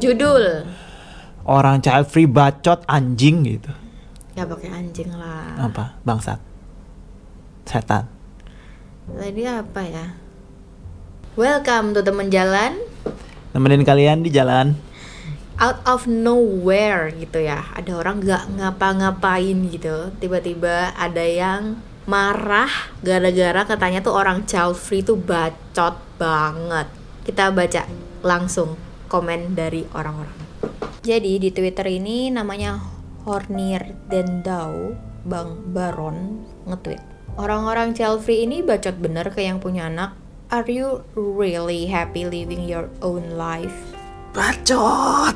Judul. Orang child free bacot anjing gitu. Ya pakai anjing lah. Apa? Bangsat. Setan. Tadi apa ya? Welcome to teman jalan. Nemenin kalian di jalan. Out of nowhere gitu ya. Ada orang nggak ngapa-ngapain gitu. Tiba-tiba ada yang marah gara-gara katanya tuh orang child free tuh bacot banget. Kita baca langsung komen dari orang-orang. Jadi di Twitter ini namanya Hornir Dendau Bang Baron nge-tweet. Orang-orang free ini bacot bener ke yang punya anak. Are you really happy living your own life? Bacot.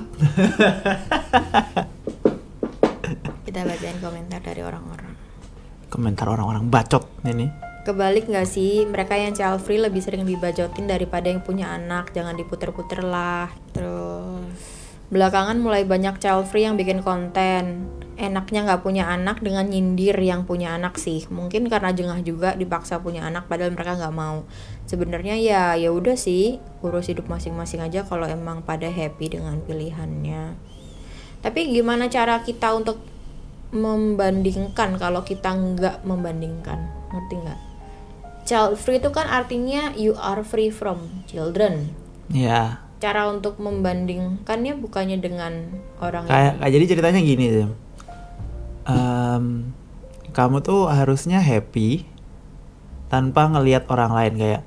Kita bacain komentar dari orang-orang. Komentar orang-orang bacot ini. Kebalik nggak sih, mereka yang child free lebih sering dibajotin daripada yang punya anak. Jangan diputer-puter lah. Terus belakangan mulai banyak child free yang bikin konten. Enaknya nggak punya anak dengan nyindir yang punya anak sih. Mungkin karena jengah juga dipaksa punya anak padahal mereka nggak mau. Sebenarnya ya ya udah sih, urus hidup masing-masing aja kalau emang pada happy dengan pilihannya. Tapi gimana cara kita untuk membandingkan kalau kita nggak membandingkan? Ngerti nggak? Child free itu kan artinya you are free from children. Ya. Cara untuk membandingkannya bukannya dengan orang Kayak kayak jadi ceritanya gini Zim. Em, kamu tuh harusnya happy tanpa ngelihat orang lain kayak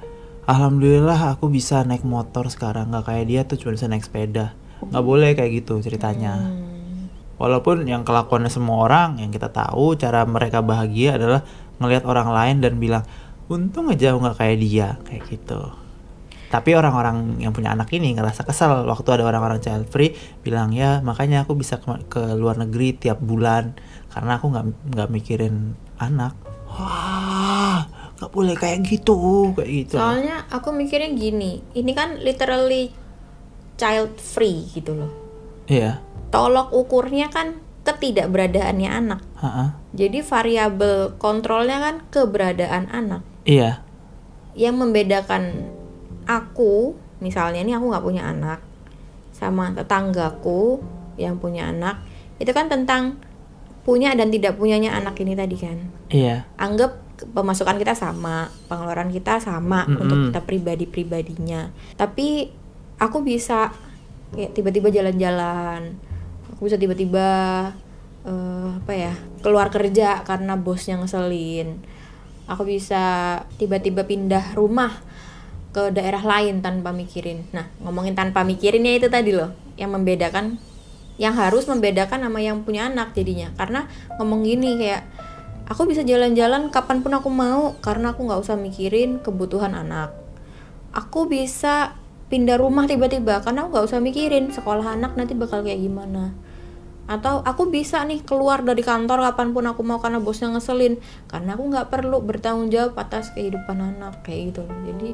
alhamdulillah aku bisa naik motor sekarang nggak kayak dia tuh cuma bisa naik sepeda nggak boleh kayak gitu ceritanya Hmm, walaupun yang kelakuannya semua orang yang kita tahu cara mereka bahagia adalah ngelihat orang lain dan bilang untung aja aku nggak kayak dia kayak gitu tapi orang-orang yang punya anak ini ngerasa kesel waktu ada orang-orang child free bilang ya makanya aku bisa ke, ke luar negeri tiap bulan karena aku nggak nggak mikirin anak wah nggak boleh kayak gitu kayak gitu Soalnya aku mikirnya gini, ini kan literally child free gitu loh. iya Tolok ukurnya kan ketidakberadaannya anak. Ha-ha. Jadi variabel kontrolnya kan keberadaan anak. Iya Yang membedakan aku, misalnya ini aku nggak punya anak, sama tetanggaku yang punya anak, itu kan tentang punya dan tidak punyanya anak ini tadi kan. iya Anggap pemasukan kita sama, pengeluaran kita sama Mm-mm. untuk kita pribadi-pribadinya. Tapi aku bisa kayak tiba-tiba jalan-jalan. Aku bisa tiba-tiba eh, apa ya? keluar kerja karena bosnya ngeselin. Aku bisa tiba-tiba pindah rumah ke daerah lain tanpa mikirin. Nah, ngomongin tanpa mikirinnya itu tadi loh yang membedakan yang harus membedakan sama yang punya anak jadinya. Karena ngomong gini kayak aku bisa jalan-jalan kapan pun aku mau karena aku nggak usah mikirin kebutuhan anak aku bisa pindah rumah tiba-tiba karena aku nggak usah mikirin sekolah anak nanti bakal kayak gimana atau aku bisa nih keluar dari kantor kapan pun aku mau karena bosnya ngeselin. Karena aku nggak perlu bertanggung jawab atas kehidupan anak kayak gitu jadi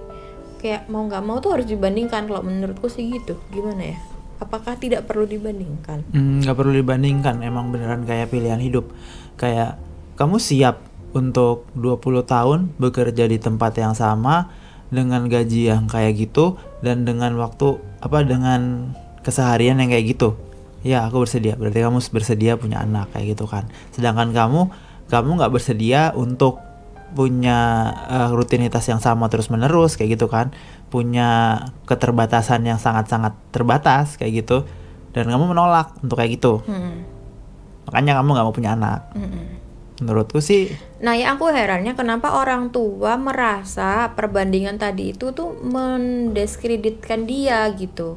kayak mau nggak mau tuh harus dibandingkan. Kalau menurutku sih gitu. Gimana ya? Apakah tidak perlu dibandingkan? Hmm, nggak perlu dibandingkan. Emang beneran kayak pilihan hidup. Kayak kamu siap untuk 20 tahun bekerja di tempat yang sama dengan gaji yang kayak gitu dan dengan waktu apa dengan keseharian yang kayak gitu ya aku bersedia. Berarti kamu bersedia punya anak kayak gitu kan. Sedangkan kamu kamu nggak bersedia untuk punya eh, rutinitas yang sama terus menerus kayak gitu kan. Punya keterbatasan yang sangat-sangat terbatas kayak gitu. Dan kamu menolak untuk kayak gitu. Hmm, makanya kamu nggak mau punya anak. Hmm, hmm. menurutku sih Nah, ya aku herannya kenapa orang tua merasa perbandingan tadi itu tuh mendiskreditkan dia gitu.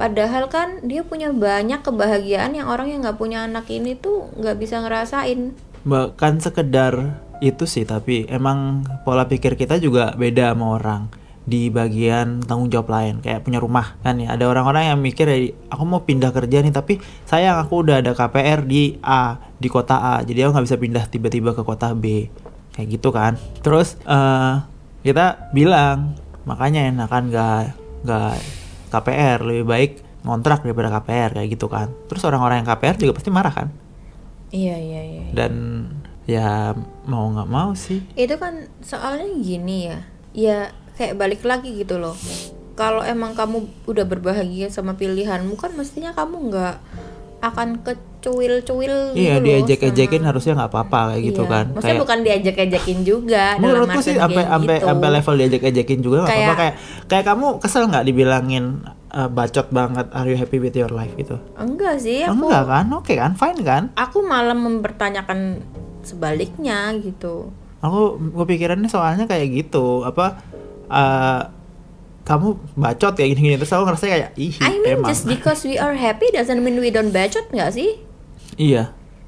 Padahal kan dia punya banyak kebahagiaan yang orang yang nggak punya anak ini tuh nggak bisa ngerasain. bahkan sekedar itu sih tapi emang pola pikir kita juga beda sama orang. Di bagian tanggung jawab lain kayak punya rumah. Kan ya ada orang-orang yang mikir ya aku mau pindah kerja nih tapi sayang aku udah ada KPR di A di kota A jadi aku nggak bisa pindah tiba-tiba ke kota B. Kayak gitu kan. Terus eh kita bilang makanya enakan nggak nggak KPR lebih baik ngontrak daripada KPR kayak gitu kan terus orang-orang yang KPR juga pasti marah kan Iya iya iya. dan ya mau nggak mau sih Itu kan soalnya gini ya. Ya kayak balik lagi gitu loh. kalau emang kamu udah berbahagia sama pilihanmu kan mestinya kamu nggak akan kecuil-cuil Iya, gitu diejek-ejekin sama- harusnya nggak apa-apa kayak gitu Iya. kan. Maksudnya Kayak bukan diejek-ejekin juga menurutku sih sampai sampai gitu. sampai level diejek-ejekin juga nggak apa-apa Kayak- kayak kamu kesel nggak dibilangin eh, bacot banget are you happy with your life gitu. Enggak sih, aku Enggak kan? Oke kan? Fine kan? aku malah mempertanyakan sebaliknya gitu. Aku kepikirannya soalnya kayak gitu apa eh, kamu bacot kayak gini-gini terus aku ngerasa kayak ih I mean emang just because we are happy doesn't mean we don't bacot nggak sih? Iya.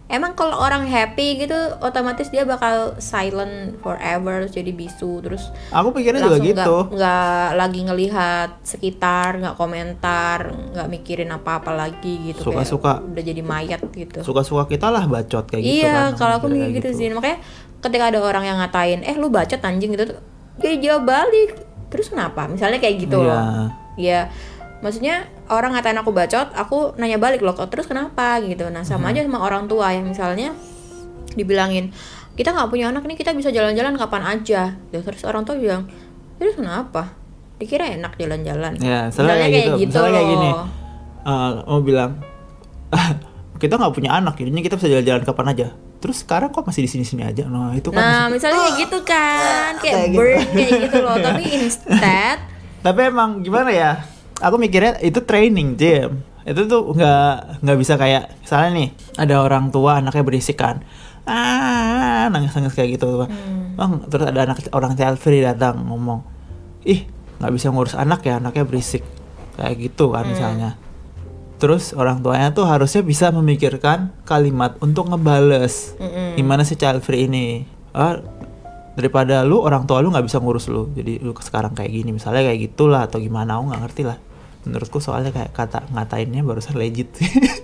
Emang kalau orang happy gitu otomatis dia bakal silent forever terus jadi bisu terus aku pikirnya juga gitu. nggak lagi ngelihat sekitar nggak komentar nggak mikirin apa-apa lagi gitu kayak Suka-suka. udah jadi mayat gitu. Suka-suka kita lah bacot kayak gitu iya kan kalau aku mikir kayak gitu. sih. Makanya ketika ada orang yang ngatain eh lu bacot anjing gitu dia jawab balik. Terus kenapa? Misalnya kayak gitu Iya. loh. Ya maksudnya orang ngatain aku bacot aku nanya balik loh terus kenapa? Gitu. Nah sama aja sama orang tua yang misalnya dibilangin kita nggak punya anak nih kita bisa jalan-jalan kapan aja. Terus orang tua bilang terus kenapa? Dikira enak jalan-jalan. Ya, misalnya kayak gitu. Misalnya kayak gini. Eh, mau bilang kita nggak punya anak jadinya kita bisa jalan-jalan kapan aja. Terus sekarang kok masih di sini-sini aja? Nah itu kan Nah, masih- misalnya kayak gitu kan, kayak Kayak gitu. bird kayak gitu loh. Tapi instead, tapi emang gimana ya aku mikirnya itu training Jim. Itu tuh nggak nggak bisa kayak misalnya nih ada orang tua anaknya berisik kan. Ah nangis nangis kayak gitu. Hmm. bang terus ada anak orang child free datang ngomong ih nggak bisa ngurus anak ya anaknya berisik. Kayak gitu kan Hmm. misalnya. Terus orang tuanya tuh harusnya bisa memikirkan kalimat untuk ngebales. Mm-mm. gimana sih child free ini? Ah daripada lu orang tua lu nggak bisa ngurus lu. Jadi lu sekarang kayak gini misalnya kayak gitulah atau gimana aku nggak ngerti lah menurutku soalnya kayak kata ngatainnya barusan legit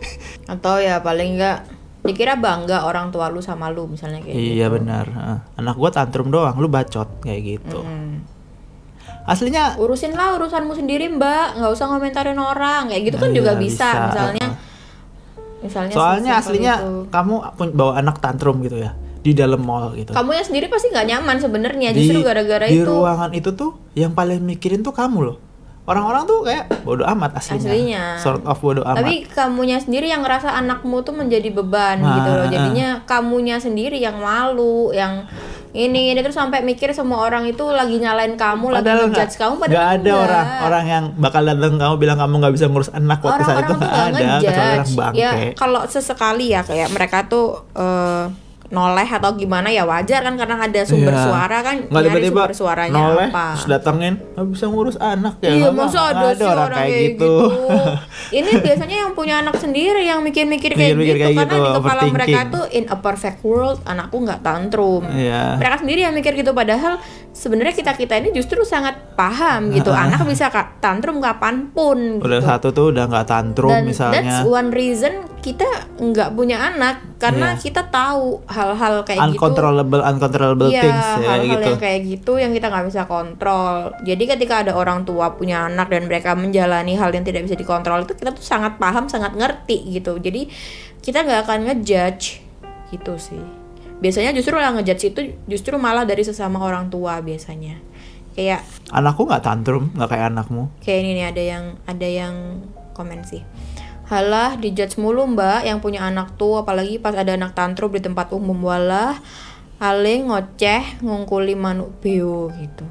atau ya paling enggak dikira bangga orang tua lu sama lu misalnya kayak gitu. iya benar Heeh. anak gua tantrum doang lu bacot kayak gitu Hmm. aslinya Urusin lah urusanmu sendiri mbak, nggak usah ngomentarin orang kayak gitu kan Nah, juga iya, bisa. bisa. Misalnya, misalnya soalnya aslinya itu. kamu pun bawa anak tantrum gitu ya di dalam mall gitu kamu yang sendiri pasti nggak nyaman sebenarnya di, justru gara-gara di itu ruangan itu tuh yang paling mikirin tuh kamu loh orang-orang tuh kayak bodoh amat aslinya, Aslinya. sort of bodoh amat Tapi kamunya sendiri yang ngerasa anakmu tuh menjadi beban Nah, gitu loh. ah. Jadinya kamunya sendiri yang malu, yang ini ini terus sampai mikir semua orang itu lagi nyalain kamu, lagi Padahal ngejudge kamu padahal nggak ada enggak. orang orang yang bakal datang kamu bilang kamu nggak bisa ngurus anak waktu saat itu nggak ada kecuali orang ngejudge. bangke Ya kalau sesekali ya kayak mereka tuh eh, noleh atau gimana ya wajar kan karena ada sumber Iya. suara kan nggak tiba-tiba sumber suaranya noleh apa. terus datengin nggak bisa ngurus anak ya Iya, masa mau. ada, sih orang, kayak gitu. Ini biasanya yang punya anak sendiri yang mikir-mikir kayak gitu kayak karena gitu, di kepala mereka tuh in a perfect world anakku nggak tantrum. Iya. Mereka sendiri yang mikir gitu padahal sebenarnya kita kita ini justru sangat paham gitu. Anak bisa ka- tantrum kapan pun. udah gitu. satu tuh udah nggak tantrum Dan misalnya that's one reason kita nggak punya anak karena Iya. kita tahu hal-hal kayak gitu. uncontrollable uncontrollable Iya, things ya hal-hal gitu yang kayak gitu yang kita nggak bisa kontrol. Jadi ketika ada orang tua punya anak dan mereka menjalani hal yang tidak bisa dikontrol itu kita tuh sangat paham, sangat ngerti gitu. Jadi kita nggak akan ngejudge gitu sih. Biasanya justru yang ngejudge itu justru malah dari sesama orang tua biasanya. Kayak anakku nggak tantrum nggak kayak anakmu kayak ini nih ada yang ada yang komen sih. Halah dijudge mulu mbak yang punya anak tuh apalagi pas ada anak tantrum di tempat umum walah ale ngoceh ngungkuli manuk beo gitu.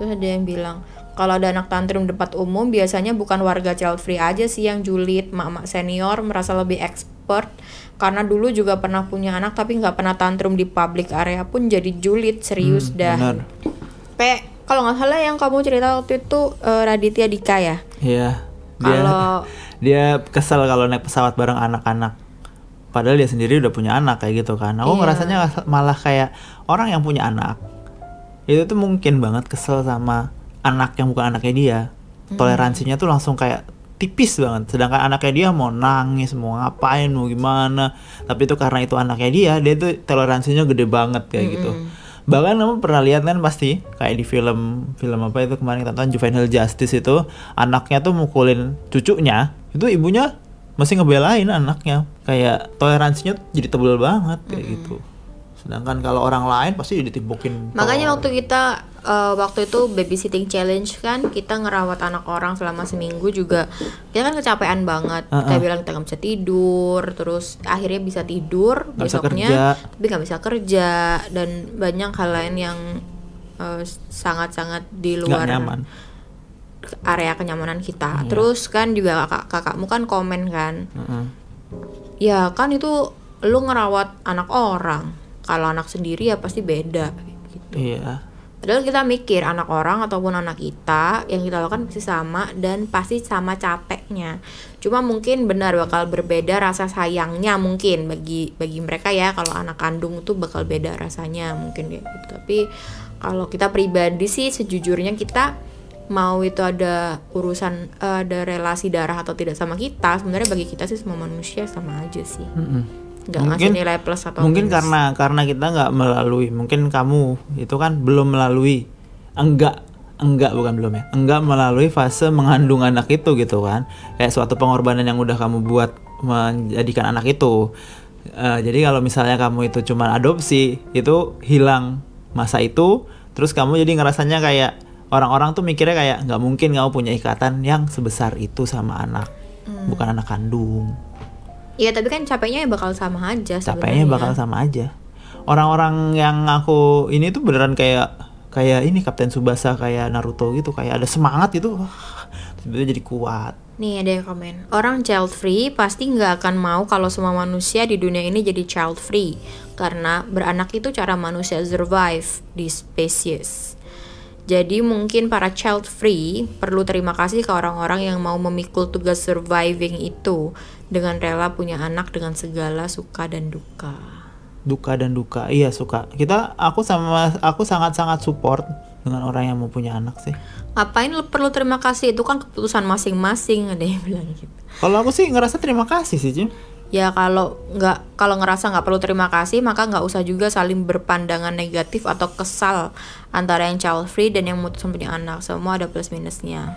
Terus ada yang bilang kalau ada anak tantrum di tempat umum biasanya bukan warga child free aja sih yang julid mak-mak senior merasa lebih expert karena dulu juga pernah punya anak tapi nggak pernah tantrum di public area pun jadi julid serius Hmm, dah. Kayak kalau nggak salah yang kamu cerita waktu itu eh, Raditya Dika ya. Iya dia Kalau dia kesel kalau naik pesawat bareng anak-anak padahal dia sendiri udah punya anak kayak gitu kan aku Iya. ngerasanya malah kayak orang yang punya anak itu tuh mungkin banget kesel sama anak yang bukan anaknya dia Hmm. toleransinya tuh langsung kayak tipis banget. Sedangkan anaknya dia mau nangis mau ngapain mau gimana. Tapi itu karena itu anaknya dia dia tuh toleransinya gede banget kayak gitu. Bahkan kamu pernah lihat kan pasti kayak di film film apa itu kemarin kita tonton Juvenile Justice itu anaknya tuh mukulin cucunya itu ibunya masih ngebelain anaknya. Kayak toleransinya jadi tebel banget kayak gitu sedangkan kalau orang lain pasti ditimpukin makanya waktu kita eh, waktu itu babysitting challenge kan kita ngerawat anak orang selama seminggu juga kita kan kecapean banget kita Uh-uh. bilang kita nggak bisa tidur terus akhirnya bisa tidur bisa besoknya kerja. tapi nggak bisa kerja dan banyak hal lain yang eh, sangat-sangat di nggak luar nyaman area kenyamanan kita Iya. terus kan juga kakak kakakmu kan komen kan Heeh. ya kan itu lu ngerawat anak orang kalau anak sendiri ya pasti beda gitu iya Padahal kita mikir anak orang ataupun anak kita yang kita lakukan pasti sama dan pasti sama capeknya. Cuma mungkin benar bakal berbeda rasa sayangnya mungkin bagi bagi mereka ya kalau anak kandung tuh bakal beda rasanya mungkin kayak gitu. Tapi kalau kita pribadi sih sejujurnya kita mau itu ada urusan eh, ada relasi darah atau tidak sama kita sebenarnya bagi kita sih semua manusia sama aja sih Mm-mm. Nggak ngasih Mungkin- nilai plus atau mungkin minus. karena karena kita nggak melalui mungkin kamu itu kan belum melalui enggak enggak bukan belum ya enggak melalui fase mengandung anak itu gitu kan kayak suatu pengorbanan yang udah kamu buat menjadikan anak itu Eh, jadi kalau misalnya kamu itu cuma adopsi itu hilang masa itu terus kamu jadi ngerasanya kayak orang-orang tuh mikirnya kayak nggak mungkin kamu punya ikatan yang sebesar itu sama anak Hmm. bukan anak kandung Iya tapi kan capeknya ya bakal sama aja capeknya sebenarnya. bakal sama aja. Orang-orang yang aku ini tuh beneran kayak kayak ini Kapten Subasa kayak Naruto gitu kayak ada semangat gitu. Tiba-tiba jadi kuat. Nih ada yang komen. Orang child free pasti nggak akan mau kalau semua manusia di dunia ini jadi child free. Karena beranak itu cara manusia survive di spesies. Jadi mungkin para child free perlu terima kasih ke orang-orang yang mau memikul tugas surviving itu Dengan rela punya anak dengan segala suka dan duka. Duka dan duka iya suka. Kita aku sama aku sangat-sangat support dengan orang yang mau punya anak sih. Ngapain lu perlu terima kasih? Itu kan keputusan masing-masing ada yang bilang gitu. Kalau aku sih ngerasa terima kasih sih Jim ya kalau nggak kalau ngerasa nggak perlu terima kasih maka nggak usah juga saling berpandangan negatif atau kesal antara yang child free dan yang mutusin punya anak. Semua ada plus minusnya.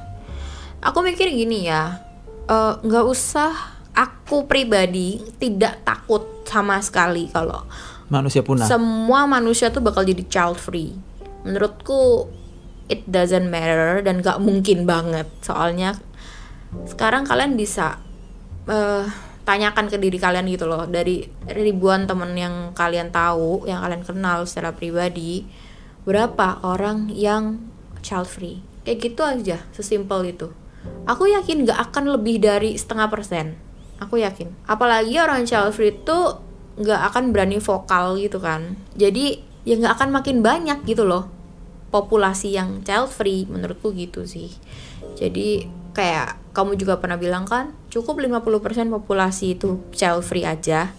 Aku mikir gini ya eh, nggak usah aku pribadi tidak takut sama sekali kalau manusia punah. semua manusia tuh bakal jadi child free. Menurutku it doesn't matter dan gak mungkin banget. Soalnya sekarang kalian bisa eh, tanyakan ke diri kalian gitu loh. Dari ribuan temen yang kalian tahu yang kalian kenal secara pribadi berapa orang yang child free? Kayak gitu aja sesimpel itu. Aku yakin gak akan lebih dari setengah persen aku yakin. Apalagi orang child free itu nggak akan berani vokal gitu kan. Jadi ya nggak akan makin banyak gitu loh populasi yang child free menurutku gitu sih. Jadi kayak kamu juga pernah bilang kan cukup 50% populasi itu child free aja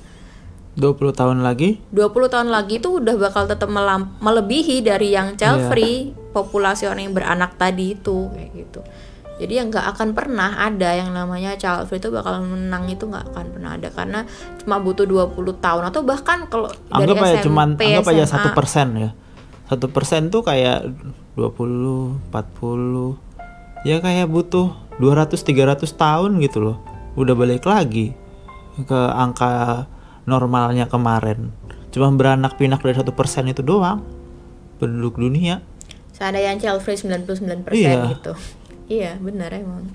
20 tahun lagi? 20 tahun lagi tuh udah bakal tetap melebihi dari yang child Iya. free populasi orang yang beranak tadi itu kayak gitu jadi yang nggak akan pernah ada yang namanya child free itu bakal menang itu nggak akan pernah ada. Karena cuma butuh 20 tahun atau bahkan kalau dari anggap aja SMP, cuman anggap aja satu persen ya. Satu persen tuh kayak 20 40 ya kayak butuh 200 300 tahun gitu loh. Udah balik lagi ke angka normalnya kemarin. Cuma beranak pinak dari satu persen itu doang. Penduduk dunia. Seandainya yang child free 99% Iya. gitu iya benar emang.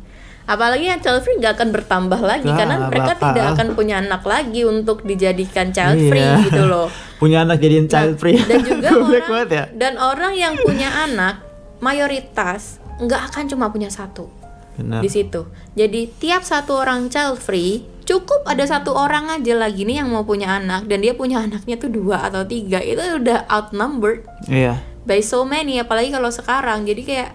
Apalagi yang child free nggak akan bertambah lagi Nggak karena mereka bakal. tidak akan punya anak lagi untuk dijadikan child free Iya. gitu loh. Punya anak jadiin child free. dan juga Goblok orang banget ya. dan orang yang punya anak mayoritas nggak akan cuma punya satu. Benar. Di situ. Jadi tiap satu orang child free cukup ada satu orang aja lagi nih yang mau punya anak dan dia punya anaknya tuh dua atau tiga. Itu udah outnumbered iya. by so many apalagi kalau sekarang. Jadi kayak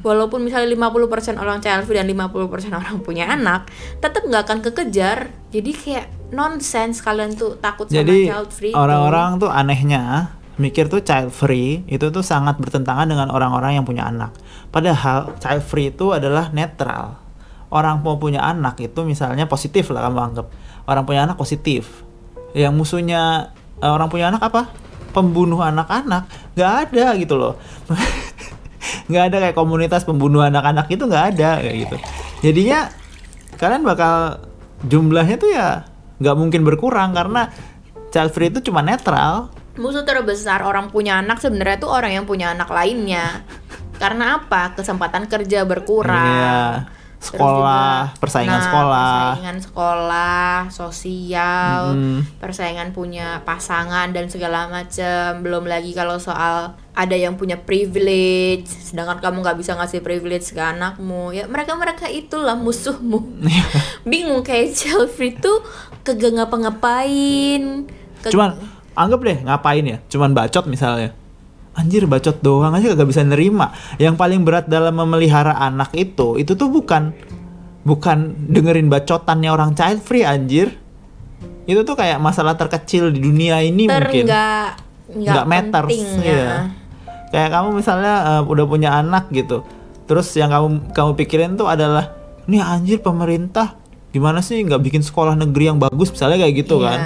walaupun misalnya 50% orang free dan 50% orang punya anak tetap nggak akan kekejar jadi kayak nonsense kalian tuh takut sama Jadi child free tuh. orang-orang tuh anehnya mikir tuh child free itu tuh sangat bertentangan dengan orang-orang yang punya anak. Padahal child free itu adalah netral. Orang mau punya anak itu misalnya positif lah kamu anggap. Orang punya anak positif. Yang musuhnya eh, orang punya anak apa? Pembunuh anak-anak. Gak ada gitu loh. nggak ada kayak komunitas pembunuh anak-anak itu nggak ada kayak gitu. Jadinya kalian bakal jumlahnya tuh ya nggak mungkin berkurang karena child free itu cuma netral musuh terbesar orang punya anak sebenarnya tuh orang yang punya anak lainnya karena apa kesempatan kerja berkurang Iya. Sekolah, juga- persaingan nah, sekolah. persaingan sekolah sosial Mm. persaingan punya pasangan dan segala macam belum lagi kalau soal ada yang punya privilege sedangkan kamu nggak bisa ngasih privilege ke anakmu ya mereka mereka itulah musuhmu Iya. bingung kayak Chelsea tuh kagak ngapa-ngapain Ke- Cuman anggap deh ngapain ya? Cuman bacot misalnya. Anjir bacot doang aja kagak bisa nerima. Yang paling berat dalam memelihara anak itu, itu tuh bukan bukan dengerin bacotannya orang child free anjir. Itu tuh kayak masalah terkecil di dunia ini ter mungkin. nggak nggak matters penting iya. ya Kayak kamu misalnya eh, udah punya anak gitu. Terus yang kamu kamu pikirin tuh adalah nih anjir pemerintah gimana sih nggak bikin sekolah negeri yang bagus misalnya kayak gitu Iya. kan.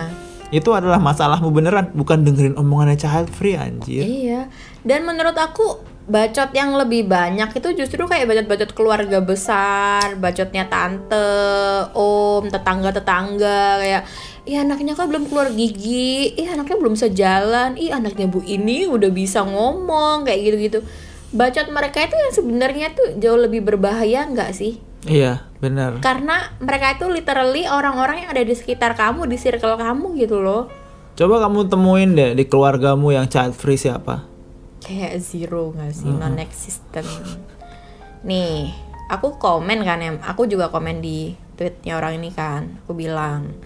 Itu adalah masalahmu beneran bukan dengerin omongannya child free anjir. Iya. Dan menurut aku bacot yang lebih banyak itu justru kayak bacot-bacot keluarga besar, bacotnya tante, om, tetangga-tetangga kayak Ih anaknya kok belum keluar gigi, ih anaknya belum bisa jalan, ih anaknya bu ini udah bisa ngomong kayak gitu-gitu. Bacot mereka itu yang sebenarnya tuh jauh lebih berbahaya nggak sih? Iya, bener. Karena mereka itu literally orang-orang yang ada di sekitar kamu, di circle kamu gitu loh. Coba kamu temuin deh di keluargamu yang child free siapa? kayak zero nggak sih non existent nih aku komen kan em aku juga komen di tweetnya orang ini kan aku bilang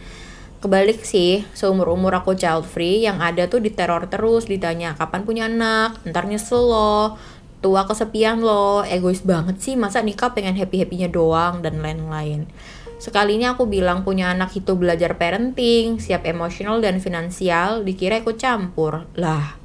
kebalik sih seumur umur aku child free yang ada tuh diteror terus ditanya kapan punya anak ntar nyesel loh tua kesepian loh. Egois banget sih. Masa nikah pengen happy happynya doang dan lain-lain. Sekalinya aku bilang punya anak itu belajar parenting siap emosional dan finansial dikira ikut campur. Lah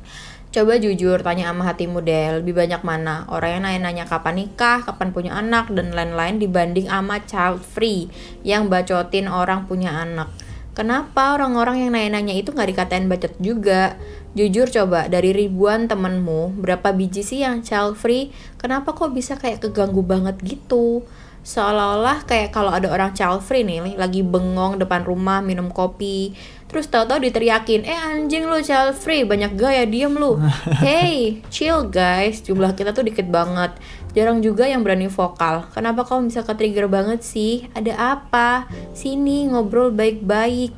Coba jujur tanya sama hatimu deh, lebih banyak mana? Orang yang nanya-nanya kapan nikah, kapan punya anak, dan lain-lain dibanding sama child free yang bacotin orang punya anak. Kenapa orang-orang yang nanya-nanya itu nggak dikatain bacot juga? Jujur coba, dari ribuan temenmu, berapa biji sih yang child free? Kenapa kok bisa kayak keganggu banget gitu? Seolah-olah kayak kalau ada orang child free nih, lagi bengong depan rumah minum kopi, Terus tahu-tahu diteriakin, eh anjing lu child free, banyak gaya, diem lu. Hey, chill guys, jumlah kita tuh dikit banget. Jarang juga yang berani vokal. Kenapa kamu bisa ke-trigger banget sih? Ada apa? Sini ngobrol baik-baik.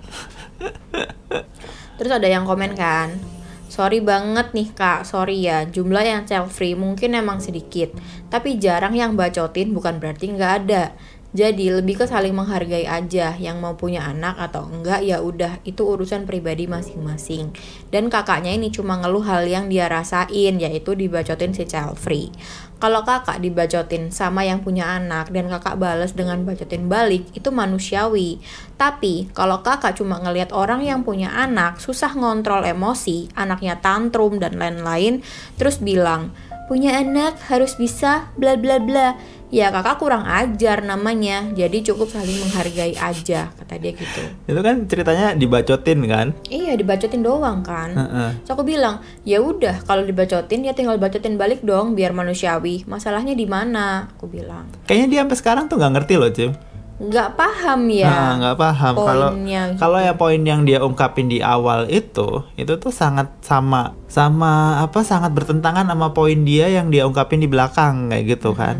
Terus ada yang komen kan, Sorry banget nih kak, sorry ya Jumlah yang child free mungkin emang sedikit Tapi jarang yang bacotin bukan berarti nggak ada jadi lebih ke saling menghargai aja yang mau punya anak atau enggak ya udah itu urusan pribadi masing-masing. Dan kakaknya ini cuma ngeluh hal yang dia rasain yaitu dibacotin si child free. Kalau kakak dibacotin sama yang punya anak dan kakak balas dengan bacotin balik itu manusiawi. Tapi kalau kakak cuma ngelihat orang yang punya anak susah ngontrol emosi, anaknya tantrum dan lain-lain, terus bilang punya anak harus bisa bla bla bla. Ya kakak kurang ajar namanya. Jadi cukup saling menghargai aja kata dia gitu. Itu kan ceritanya dibacotin kan? iya dibacotin doang kan. Heeh. so aku bilang ya udah kalau dibacotin ya tinggal bacotin balik dong biar manusiawi. Masalahnya di mana? Aku bilang. Kayaknya dia sampai sekarang tuh nggak ngerti loh, Cim. Nggak paham ya Nah, nggak paham. Kalau gitu. kalau ya poin yang dia ungkapin di awal itu itu tuh sangat sama sama apa sangat bertentangan sama poin dia yang dia ungkapin di belakang kayak gitu kan.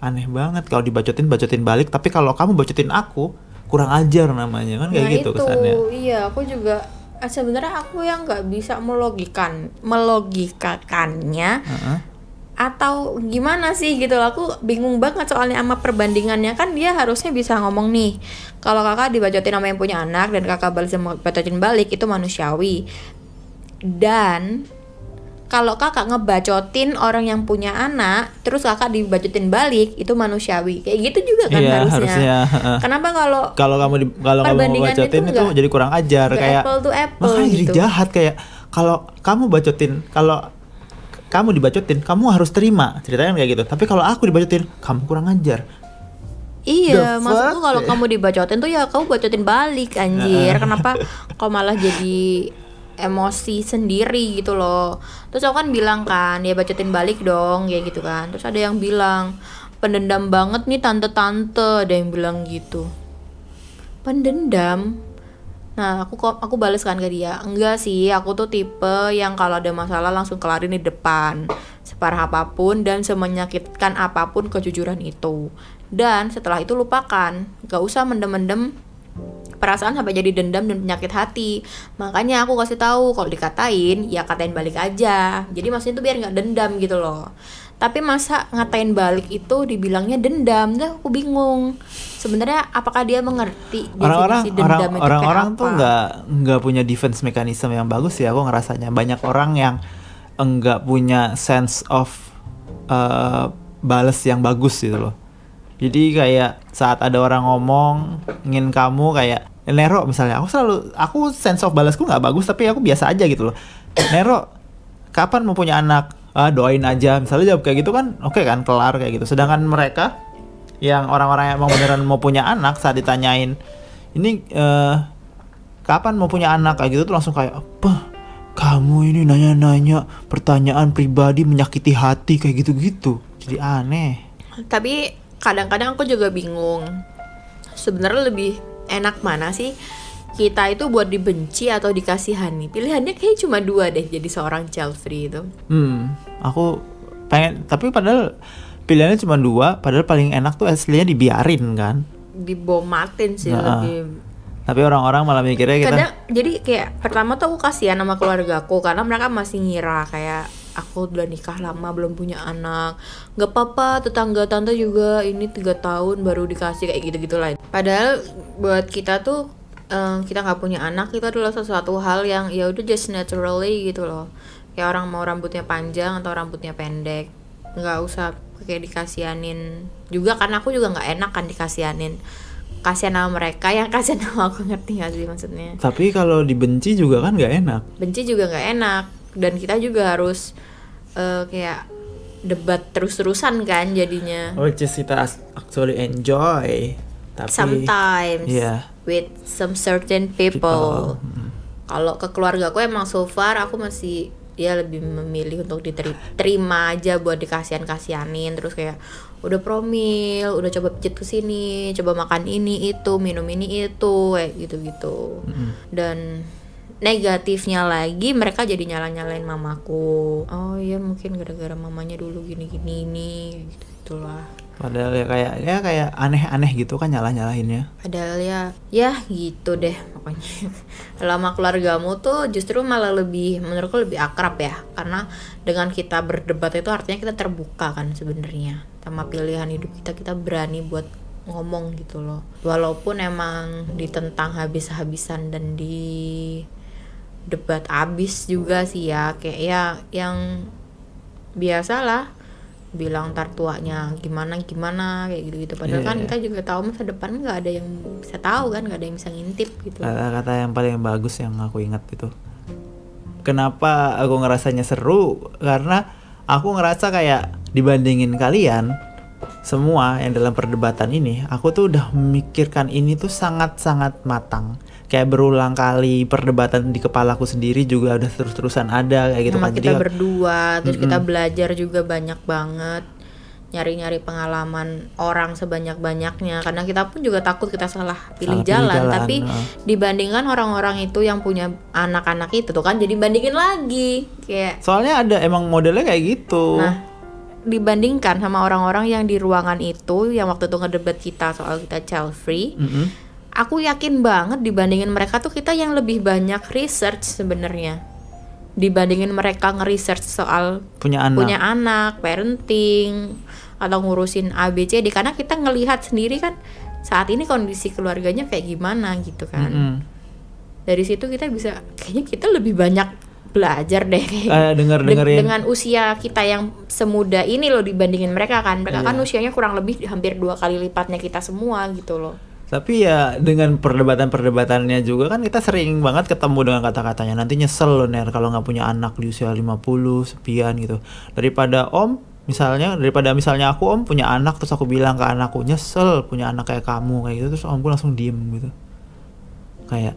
Aneh banget kalau dibacotin bacotin balik tapi kalau kamu bacotin aku kurang ajar namanya kan kayak nah gitu itu. kesannya. Iya aku juga ah, sebenarnya aku yang nggak bisa melogikan melogikakannya Heeh. Atau gimana sih gitu loh. aku bingung banget soalnya sama perbandingannya kan dia harusnya bisa ngomong nih kalau kakak dibacotin sama yang punya anak dan kakak balas bacotin balik itu manusiawi dan kalau kakak ngebacotin orang yang punya anak terus kakak dibacotin balik itu manusiawi kayak gitu juga kan Iya, harusnya. harusnya, kenapa kalau kalau kamu di, kalau kamu Perbandingannya bacotin tuh itu nggak- jadi kurang ajar kayak apple to apple makanya jadi gitu. jahat kayak kalau kamu bacotin kalau kamu dibacotin kamu harus terima ceritanya kayak gitu tapi kalau aku dibacotin kamu kurang ajar Iya, The maksudku kalau kamu dibacotin tuh ya kamu bacotin balik anjir. Kenapa kau malah jadi emosi sendiri gitu loh. Terus aku kan bilang kan, ya bacotin balik dong, ya gitu kan. Terus ada yang bilang, pendendam banget nih tante-tante, ada yang bilang gitu. Pendendam? Nah, aku kok aku bales kan ke dia. Enggak sih, aku tuh tipe yang kalau ada masalah langsung kelarin di depan. Separah apa pun dan semenyakitkan apa pun kejujuran itu. Dan setelah itu lupakan. Gak usah mendem-mendem perasaan sampai jadi dendam dan penyakit hati. Makanya aku kasih tahu kalau dikatain ya katain balik aja. Jadi maksudnya itu biar nggak dendam gitu loh. Tapi masa ngatain balik itu dibilangnya dendam, tuh aku bingung. Sebenarnya apakah dia mengerti orang-orang orang orang-orang tuh nggak nggak punya defense mechanism yang bagus ya aku ngerasanya. Banyak orang yang enggak punya sense of uh, bales yang bagus gitu loh. Jadi kayak saat ada orang ngomong ingin kamu kayak Nero misalnya. Aku selalu aku sense of balasku nggak bagus tapi aku biasa aja gitu loh. Nero kapan mau punya anak ah doain aja. Misalnya jawab kayak gitu kan oke kan kelar kayak gitu. Sedangkan mereka yang orang-orang yang emang beneran mau punya anak saat ditanyain ini eh, kapan mau punya anak? Kayak gitu tuh langsung kayak apa? Kamu ini nanya-nanya pertanyaan pribadi menyakiti hati kayak gitu-gitu. Jadi aneh. Tapi kadang-kadang aku juga bingung. Sebenarnya lebih enak mana sih kita itu buat dibenci atau dikasihani. Pilihannya kayak cuma dua deh jadi seorang child free itu. Hmm aku pengen tapi padahal pilihannya cuma dua padahal paling enak tuh aslinya dibiarin kan? Dibomatin sih Nah, lebih. tapi orang-orang malah mikirnya kita kadang jadi kayak pertama tuh aku kasihan sama keluarga aku karena mereka masih ngira kayak aku udah nikah lama belum punya anak. Nggak apa-apa tetangga tante juga ini tiga tahun baru dikasih kayak gitu gitu lah padahal buat kita tuh eh, kita nggak punya anak itu adalah sesuatu hal yang ya udah just naturally gitu loh. Kayak orang mau rambutnya panjang atau rambutnya pendek nggak usah kayak dikasianin juga karena aku juga nggak enak kan dikasianin. Kasihan sama mereka yang kasihan sama aku ngerti gak sih maksudnya? Tapi kalau dibenci juga kan nggak enak. Benci juga nggak enak dan kita juga harus eh, kayak debat terus-terusan kan jadinya. Which is kita actually enjoy tapi sometimes Iya. with some certain people, kalau ke keluarga aku emang so far aku masih ya lebih memilih untuk diterima aja buat dikasihan kasihanin terus kayak udah promil udah coba pijit ke sini coba makan ini itu minum ini itu kayak gitu gitu dan negatifnya lagi mereka jadi nyala nyalain mamaku. Oh iya mungkin gara-gara mamanya dulu gini gini ini gitu gitulah padahal ya kayak ya kayak aneh-aneh gitu kan nyalah nyalahinnya Padahal ya, ya gitu deh pokoknya. Lama keluargamu tuh justru malah lebih, menurutku lebih akrab ya. Karena dengan kita berdebat itu artinya kita terbuka kan sebenarnya. Sama pilihan hidup kita, kita berani buat ngomong gitu loh. Walaupun emang ditentang habis-habisan dan di debat abis juga sih ya. Kayak ya yang biasalah bilang ntar tuanya gimana gimana kayak gitu gitu padahal Iya, kan iya. kita juga tahu masa depan nggak ada yang bisa tahu kan nggak ada yang bisa ngintip gitu. Kata-kata yang paling bagus yang aku ingat itu. Kenapa aku ngerasanya seru? Karena aku ngerasa kayak dibandingin kalian semua yang dalam perdebatan ini aku tuh udah memikirkan ini tuh sangat-sangat matang kayak berulang kali perdebatan di kepalaku sendiri juga udah terus-terusan ada kayak gitu sama kan kita Jadi, berdua terus kita belajar juga banyak banget nyari-nyari pengalaman orang sebanyak-banyaknya karena kita pun juga takut kita salah pilih Salah pilih jalan, jalan, tapi heeh. dibandingkan orang-orang itu yang punya anak-anak itu tuh kan jadi bandingin lagi kayak soalnya ada emang modelnya kayak gitu Nah, dibandingkan sama orang-orang yang di ruangan itu yang waktu itu ngedebat kita soal kita child free, Mm-mm. Aku yakin banget dibandingin mereka tuh kita yang lebih banyak research sebenarnya. Dibandingin mereka nge-research soal punya anak punya anak, parenting atau ngurusin ABCD karena kita ngelihat sendiri kan saat ini kondisi keluarganya kayak gimana gitu kan. Mm-mm. Dari situ kita bisa kayaknya kita lebih banyak belajar deh kayak Eh, denger Deng- dengerin dengan usia kita yang semuda ini loh dibandingin mereka kan mereka kan Iya. usianya kurang lebih hampir dua kali lipatnya kita semua gitu loh Tapi ya dengan perdebatan-perdebatannya juga kan kita sering banget ketemu dengan kata-katanya nanti nyesel loh Ner kalau nggak punya anak di usia 50 sepian gitu. Daripada Om misalnya daripada misalnya aku Om punya anak terus aku bilang ke anakku nyesel punya anak kayak kamu kayak gitu terus Omku langsung diem gitu. Kayak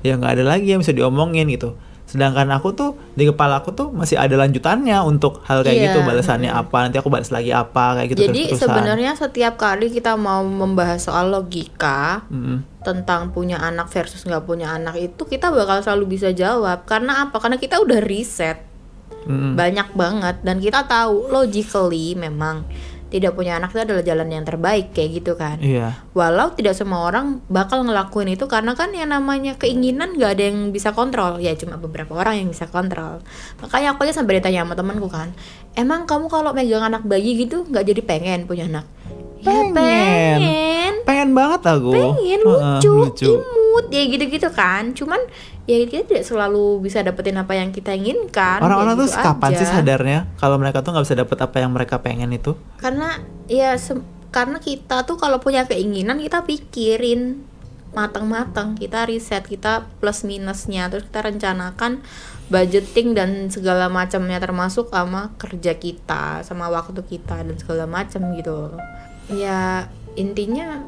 ya nggak ada lagi yang bisa diomongin gitu. Sedangkan aku tuh di kepala aku tuh masih ada lanjutannya untuk hal kayak Iya, gitu balasannya apa nanti aku balas lagi apa kayak gitu Jadi sebenarnya setiap kali kita mau membahas soal logika Mm-mm. tentang punya anak versus nggak punya anak itu kita bakal selalu bisa jawab karena apa? Karena kita udah riset Mm-mm. banyak banget dan kita tahu logically memang tidak punya anak itu adalah jalan yang terbaik kayak gitu kan. iya. Walau tidak semua orang bakal ngelakuin itu karena kan yang namanya keinginan gak ada yang bisa kontrol. Ya cuma beberapa orang yang bisa kontrol. Makanya aku aja sampai ditanya sama temanku kan emang kamu kalau megang anak bayi gitu nggak jadi pengen punya anak? Ya Pengen. pengen. Pengen banget aku. Pengen Heeh, lucu, imut. Ya gitu-gitu kan. Cuman ya kita tidak selalu bisa dapetin apa yang kita inginkan orang-orang ya tuh gitu kapan sih sadarnya kalau mereka tuh nggak bisa dapet apa yang mereka pengen itu? Karena ya karena kita tuh kalau punya keinginan kita pikirin matang-matang kita riset kita plus minusnya terus kita rencanakan budgeting dan segala macamnya termasuk sama kerja kita sama waktu kita dan segala macam gitu ya intinya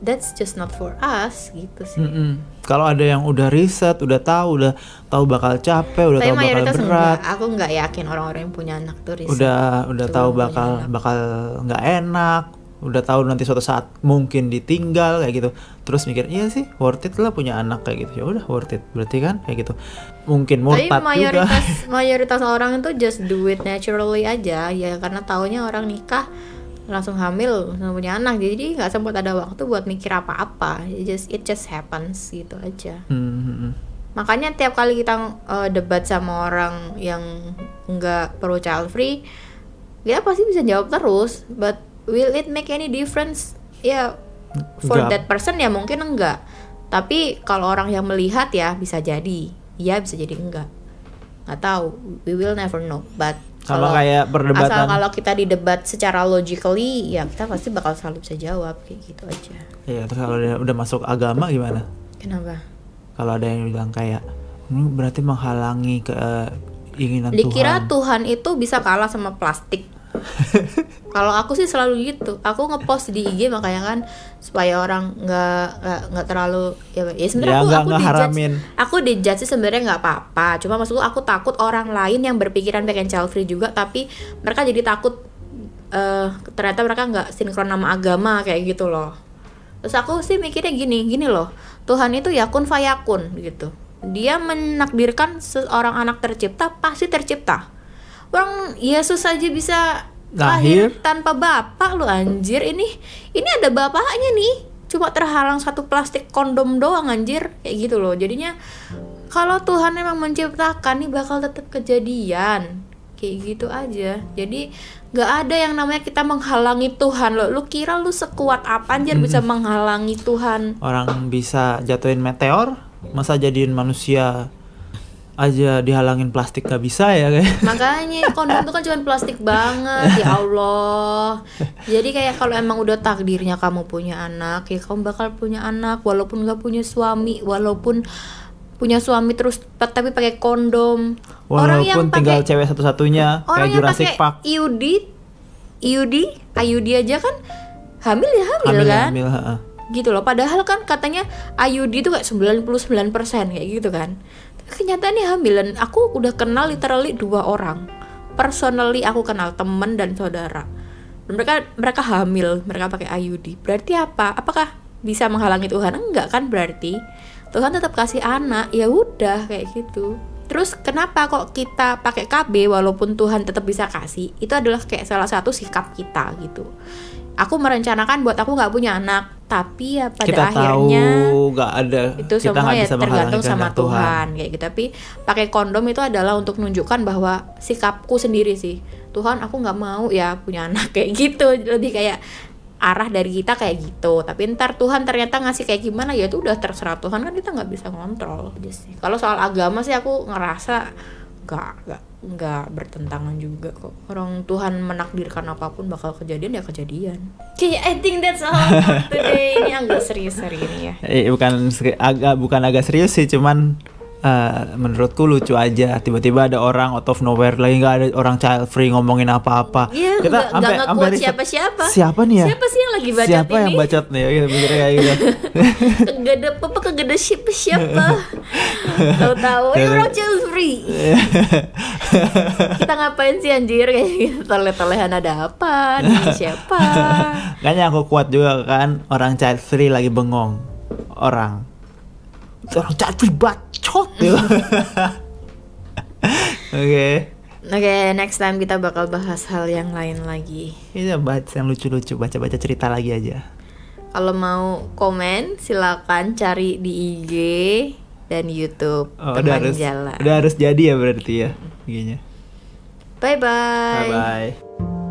that's just not for us gitu sih Mm-mm. Kalau ada yang udah riset, udah tahu, udah tahu bakal capek, udah tapi tahu bakal berat, enggak aku nggak yakin orang-orang yang punya anak tuh riset. udah udah tahu bakal anak. bakal nggak enak, udah tahu nanti suatu saat mungkin ditinggal kayak gitu. Terus mikir iya sih worth it lah punya anak kayak gitu. Ya udah worth it berarti kan kayak gitu. Mungkin Tapi murtad juga. mayoritas mayoritas orang itu just do it naturally aja ya karena taunya orang nikah langsung hamil langsung punya anak. Jadi nggak sempat ada waktu buat mikir apa-apa. It just it just happens gitu aja. Hmm, hmm, hmm. makanya tiap kali kita uh, debat sama orang yang nggak pro child free kita pasti bisa jawab terus. But will it make any difference? Ya for Nggak. that person ya mungkin enggak tapi kalau orang yang melihat ya bisa jadi. Ya bisa jadi enggak nggak tahu. We will never know. But Sama kalau- kayak asal perdebatan. kalau kita didebat secara logically ya kita pasti bakal selalu bisa jawab kayak gitu aja Iya, terus kalau udah, udah masuk agama gimana? kenapa Kalau ada yang bilang kayak "Hmm, berarti menghalangi keinginan Dikira Tuhan. Tuhan itu bisa kalah sama plastik. Kalau aku sih selalu gitu. Aku ngepost di IG makanya kan supaya orang nggak nggak terlalu ya, ya sebenarnya Ya, aku aku dijudge aku dijudge sih sebenarnya nggak apa-apa. Cuma maksudku aku takut orang lain yang berpikiran pengen child free juga tapi mereka jadi takut eh ternyata mereka nggak sinkron sama agama kayak gitu loh. Terus aku sih mikirnya gini, gini loh. Tuhan itu ya kun fayakun gitu. Dia menakdirkan seorang anak tercipta pasti tercipta. Orang Yesus aja bisa Lahir. lahir tanpa bapak lu anjir. Ini ini ada bapaknya nih. Cuma terhalang satu plastik kondom doang anjir. Kayak gitu loh. Jadinya kalau Tuhan emang menciptakan nih bakal tetap kejadian. Kayak gitu aja. Jadi nggak ada yang namanya kita menghalangi Tuhan lo. Lu kira lu sekuat apa anjir bisa menghalangi Tuhan? Orang bisa jatuhin meteor, masa jadiin manusia aja dihalangin plastik gak bisa ya kayak. Makanya kondom itu kan cuma plastik banget ya Allah. Jadi kayak kalau emang udah takdirnya kamu punya anak, ya kamu bakal punya anak walaupun nggak punya suami, walaupun punya suami terus tapi pakai kondom. Walaupun tinggal cewek satu-satunya orang kayak yang Jurassic pakai Park. IUD, IUD, IUD aja kan hamil ya hamil, Hamil, kan? hamil, ha-ha. Gitu loh. Padahal kan katanya IUD itu kayak 99% kayak gitu kan. Kenyataannya hamil dan aku udah kenal literally dua orang. Personally aku kenal temen dan saudara. Mereka mereka hamil mereka pakai IUD berarti apa? Apakah bisa menghalangi Tuhan? Enggak kan berarti? Tuhan tetap kasih anak ya udah kayak gitu. Terus kenapa kok kita pakai KB walaupun Tuhan tetap bisa kasih? Itu adalah kayak salah satu sikap kita gitu aku merencanakan buat aku nggak punya anak. Tapi ya pada kita akhirnya tahu nggak ada itu kita semua ya tergantung sama kehendak Tuhan. kayak gitu. Tapi pakai kondom itu adalah untuk menunjukkan bahwa sikapku sendiri sih. Tuhan aku nggak mau ya punya anak kayak gitu. Lebih kayak arah dari kita kayak gitu. Tapi ntar Tuhan ternyata ngasih kayak gimana ya itu udah terserah Tuhan kan kita nggak bisa ngontrol. Aja sih. Kalau soal agama sih aku ngerasa nggak nggak nggak bertentangan juga kok. Orang Tuhan menakdirkan apa pun bakal kejadian ya kejadian. Okay I think that's all today. Ini agak serius hari ini ya. Eh, bukan agak bukan agak serius sih, cuman eh, menurutku lucu aja. Tiba-tiba ada orang out of nowhere lagi nggak ada orang child free ngomongin apa-apa. Nggak- nggak sampai- sampai siapa-siapa. Siapa nih ya? Siapa sih yang lagi bacot Siapa yang ini? bacot nih? Ya, Gitu, mikirnya kayak gitu. kegede apa kegede siapa siapa tahu-tahu orang child free kita ngapain sih anjir kayak gitu toleh-tolehan ada apa? Ini siapa? Kayaknya aku kuat juga kan orang child free lagi bengong. Orang. Orang child free bacot gitu. Oke. Oke, next time kita bakal bahas hal yang lain lagi. Ini baca yang lucu-lucu, baca-baca cerita lagi aja. Kalau mau komen, silakan cari di IG dan YouTube Oh, udah harus jalan. udah harus jadi ya berarti ya. Bye bye. Bye bye.